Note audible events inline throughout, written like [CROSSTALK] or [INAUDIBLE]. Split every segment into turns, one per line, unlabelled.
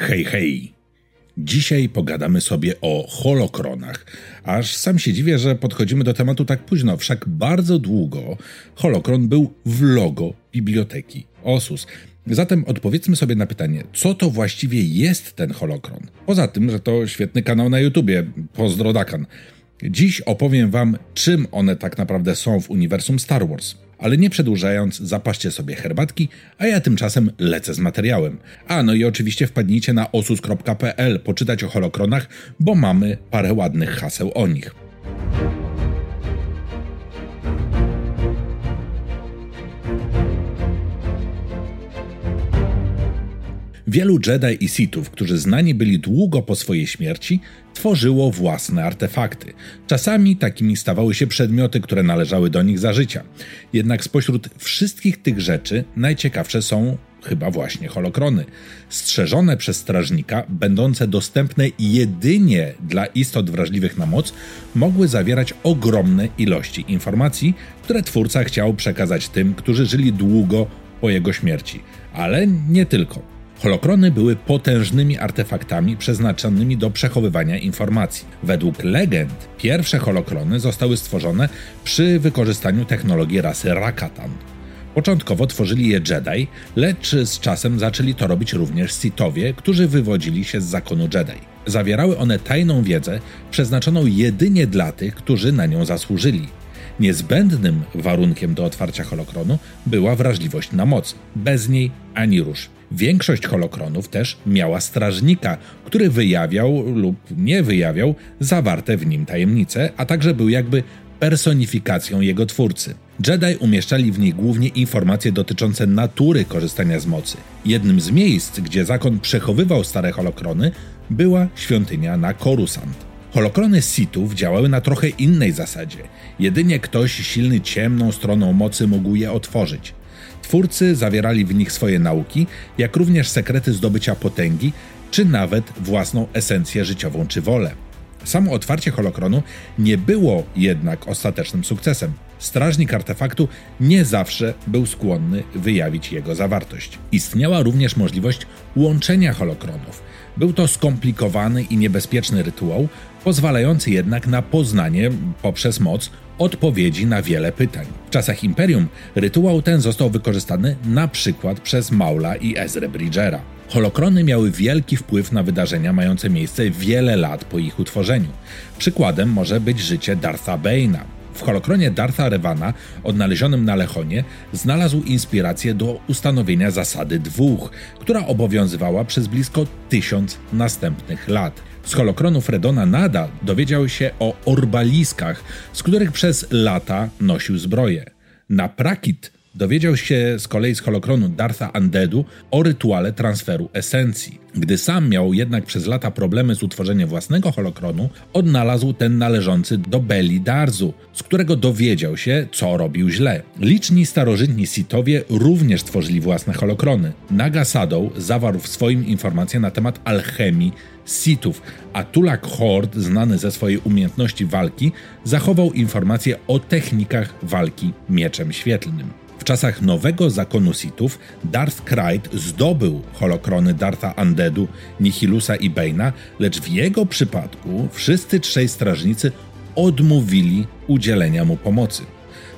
Hej, hej! Dzisiaj pogadamy sobie o holokronach. Aż sam się dziwię, że podchodzimy do tematu tak późno, wszak bardzo długo holokron był w logo biblioteki Osus. Zatem odpowiedzmy sobie na pytanie, co to właściwie jest ten holokron? Poza tym, że to świetny kanał na YouTubie, pozdro Dakan. Dziś opowiem wam, czym one tak naprawdę są w uniwersum Star Wars. Ale nie przedłużając, zapaście sobie herbatki, a ja tymczasem lecę z materiałem. A no i oczywiście wpadnijcie na osus.pl poczytać o holokronach, bo mamy parę ładnych haseł o nich. Wielu Jedi i Sithów, którzy znani byli długo po swojej śmierci, tworzyło własne artefakty. Czasami takimi stawały się przedmioty, które należały do nich za życia. Jednak spośród wszystkich tych rzeczy najciekawsze są chyba właśnie holokrony. Strzeżone przez strażnika, będące dostępne jedynie dla istot wrażliwych na moc, mogły zawierać ogromne ilości informacji, które twórca chciał przekazać tym, którzy żyli długo po jego śmierci. Ale nie tylko. Holokrony były potężnymi artefaktami przeznaczonymi do przechowywania informacji. Według legend pierwsze holokrony zostały stworzone przy wykorzystaniu technologii rasy Rakatan. Początkowo tworzyli je Jedi, lecz z czasem zaczęli to robić również Sithowie, którzy wywodzili się z zakonu Jedi. Zawierały one tajną wiedzę przeznaczoną jedynie dla tych, którzy na nią zasłużyli. Niezbędnym warunkiem do otwarcia holokronu była wrażliwość na moc. Bez niej ani rusz. Większość holokronów też miała strażnika, który wyjawiał lub nie wyjawiał zawarte w nim tajemnice, a także był jakby personifikacją jego twórcy. Jedi umieszczali w niej głównie informacje dotyczące natury korzystania z mocy. Jednym z miejsc, gdzie zakon przechowywał stare holokrony, była świątynia na Coruscant. Holokrony Sithów działały na trochę innej zasadzie. Jedynie ktoś silny ciemną stroną mocy mógł je otworzyć. Twórcy zawierali w nich swoje nauki, jak również sekrety zdobycia potęgi, czy nawet własną esencję życiową czy wolę. Samo otwarcie holokronu nie było jednak ostatecznym sukcesem. Strażnik artefaktu nie zawsze był skłonny wyjawić jego zawartość. Istniała również możliwość łączenia holokronów. Był to skomplikowany i niebezpieczny rytuał, pozwalający jednak na poznanie poprzez moc odpowiedzi na wiele pytań. W czasach Imperium rytuał ten został wykorzystany na przykład przez Maula i Ezra Bridgera. Holokrony miały wielki wpływ na wydarzenia mające miejsce wiele lat po ich utworzeniu. Przykładem może być życie Dartha Bane'a. W holokronie Dartha Revana, odnalezionym na Lechonie, znalazł inspirację do ustanowienia zasady dwóch, która obowiązywała przez blisko tysiąc następnych lat. Z holokronu Fredona Nada dowiedział się o orbaliskach, z których przez lata nosił zbroję. Na Prakit dowiedział się z kolei z holokronu Dartha Undeadu o rytuale transferu esencji. Gdy sam miał jednak przez lata problemy z utworzeniem własnego holokronu, odnalazł ten należący do Beli Darzu, z którego dowiedział się, co robił źle. Liczni starożytni Sithowie również tworzyli własne holokrony. Naga Sadow zawarł w swoim informacje na temat alchemii Sithów, a Tulak Hord, znany ze swojej umiejętności walki, zachował informacje o technikach walki mieczem świetlnym. W czasach nowego zakonu Sithów Darth Krayt zdobył holokrony Dartha Undeadu, Nihilusa i Bane'a, lecz w jego przypadku wszyscy trzej strażnicy odmówili udzielenia mu pomocy.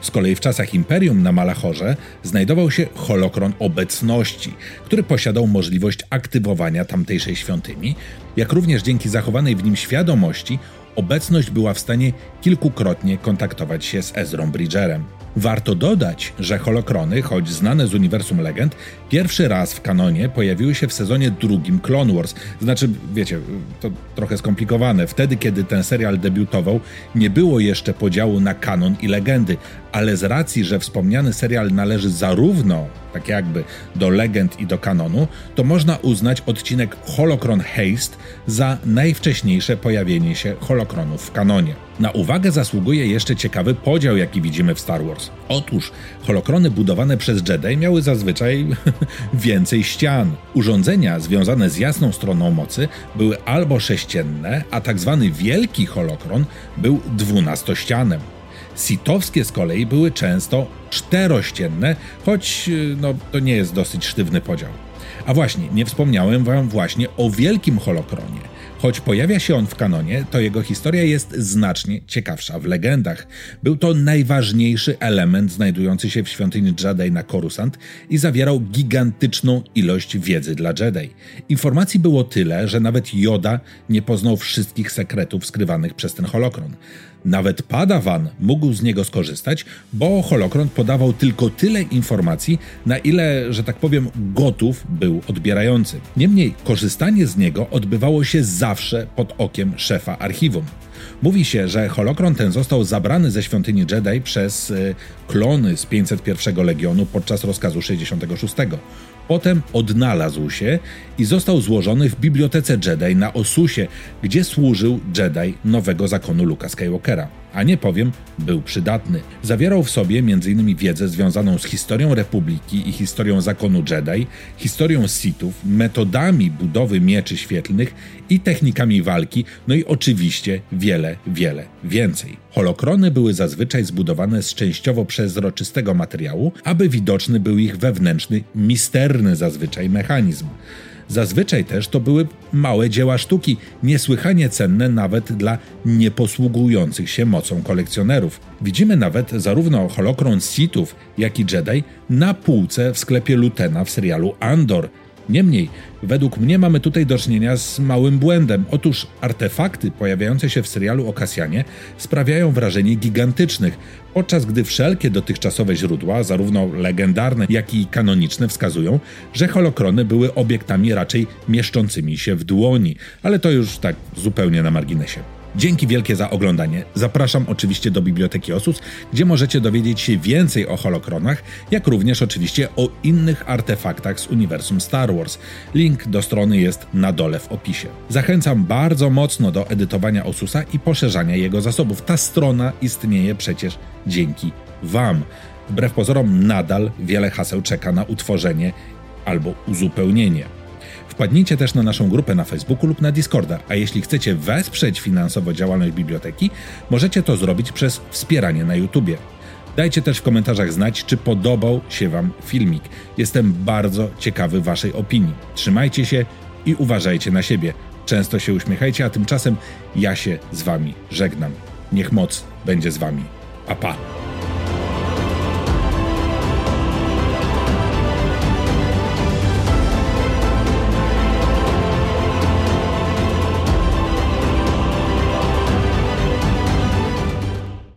Z kolei w czasach Imperium na Malachorze znajdował się holokron obecności, który posiadał możliwość aktywowania tamtejszej świątyni, jak również dzięki zachowanej w nim świadomości obecność była w stanie kilkukrotnie kontaktować się z Ezrą Bridgerem. Warto dodać, że holokrony, choć znane z uniwersum legend, pierwszy raz w kanonie pojawiły się w sezonie drugim Clone Wars. Znaczy, wiecie, to trochę skomplikowane. Wtedy, kiedy ten serial debiutował, nie było jeszcze podziału na kanon i legendy, ale z racji, że wspomniany serial należy zarówno, tak jakby, do legend i do kanonu, to można uznać odcinek Holocron Haste za najwcześniejsze pojawienie się holokronów w kanonie. Na uwagę zasługuje jeszcze ciekawy podział, jaki widzimy w Star Wars. Otóż holokrony budowane przez Jedi miały zazwyczaj [LAUGHS] więcej ścian. Urządzenia związane z jasną stroną mocy były albo sześcienne, a tak zwany wielki holokron był dwunastościanem. Sitowskie z kolei były często czterościenne, choć no, to nie jest dosyć sztywny podział. A właśnie, nie wspomniałem wam właśnie o wielkim holokronie. Choć pojawia się on w kanonie, to jego historia jest znacznie ciekawsza w legendach. Był to najważniejszy element znajdujący się w świątyni Jedi na Coruscant i zawierał gigantyczną ilość wiedzy dla Jedi. Informacji było tyle, że nawet Yoda nie poznał wszystkich sekretów skrywanych przez ten holokron. Nawet Padawan mógł z niego skorzystać, bo holokron podawał tylko tyle informacji, na ile, że tak powiem, gotów był odbierający. Niemniej korzystanie z niego odbywało się zawsze pod okiem szefa archiwum. Mówi się, że holokron ten został zabrany ze świątyni Jedi przez y, klony z 501 Legionu podczas rozkazu 66. Potem odnalazł się i został złożony w bibliotece Jedi na Osusie, gdzie służył Jedi nowego zakonu Luka Skywalkera. A nie powiem, był przydatny. Zawierał w sobie m.in. wiedzę związaną z historią Republiki i historią zakonu Jedi, historią Sithów, metodami budowy mieczy świetlnych i technikami walki, no i oczywiście wiele, wiele więcej. Holokrony były zazwyczaj zbudowane z częściowo przezroczystego materiału, aby widoczny był ich wewnętrzny, misterny zazwyczaj mechanizm. Zazwyczaj też to były małe dzieła sztuki, niesłychanie cenne nawet dla nieposługujących się mocą kolekcjonerów. Widzimy nawet zarówno holokron Sithów, jak i Jedi na półce w sklepie Lutena w serialu Andor – Niemniej, według mnie mamy tutaj do czynienia z małym błędem. Otóż artefakty pojawiające się w serialu o Kasjanie sprawiają wrażenie gigantycznych, podczas gdy wszelkie dotychczasowe źródła, zarówno legendarne, jak i kanoniczne, wskazują, że holokrony były obiektami raczej mieszczącymi się w dłoni, ale to już tak zupełnie na marginesie. Dzięki wielkie za oglądanie. Zapraszam oczywiście do Biblioteki Osus, gdzie możecie dowiedzieć się więcej o holokronach, jak również oczywiście o innych artefaktach z uniwersum Star Wars. Link do strony jest na dole w opisie. Zachęcam bardzo mocno do edytowania Osusa i poszerzania jego zasobów. Ta strona istnieje przecież dzięki Wam. Wbrew pozorom nadal wiele haseł czeka na utworzenie albo uzupełnienie. Wpadnijcie też na naszą grupę na Facebooku lub na Discorda, a jeśli chcecie wesprzeć finansowo działalność biblioteki, możecie to zrobić przez wspieranie na YouTubie. Dajcie też w komentarzach znać, czy podobał się Wam filmik. Jestem bardzo ciekawy Waszej opinii. Trzymajcie się i uważajcie na siebie. Często się uśmiechajcie, a tymczasem ja się z Wami żegnam. Niech moc będzie z Wami. Pa, pa.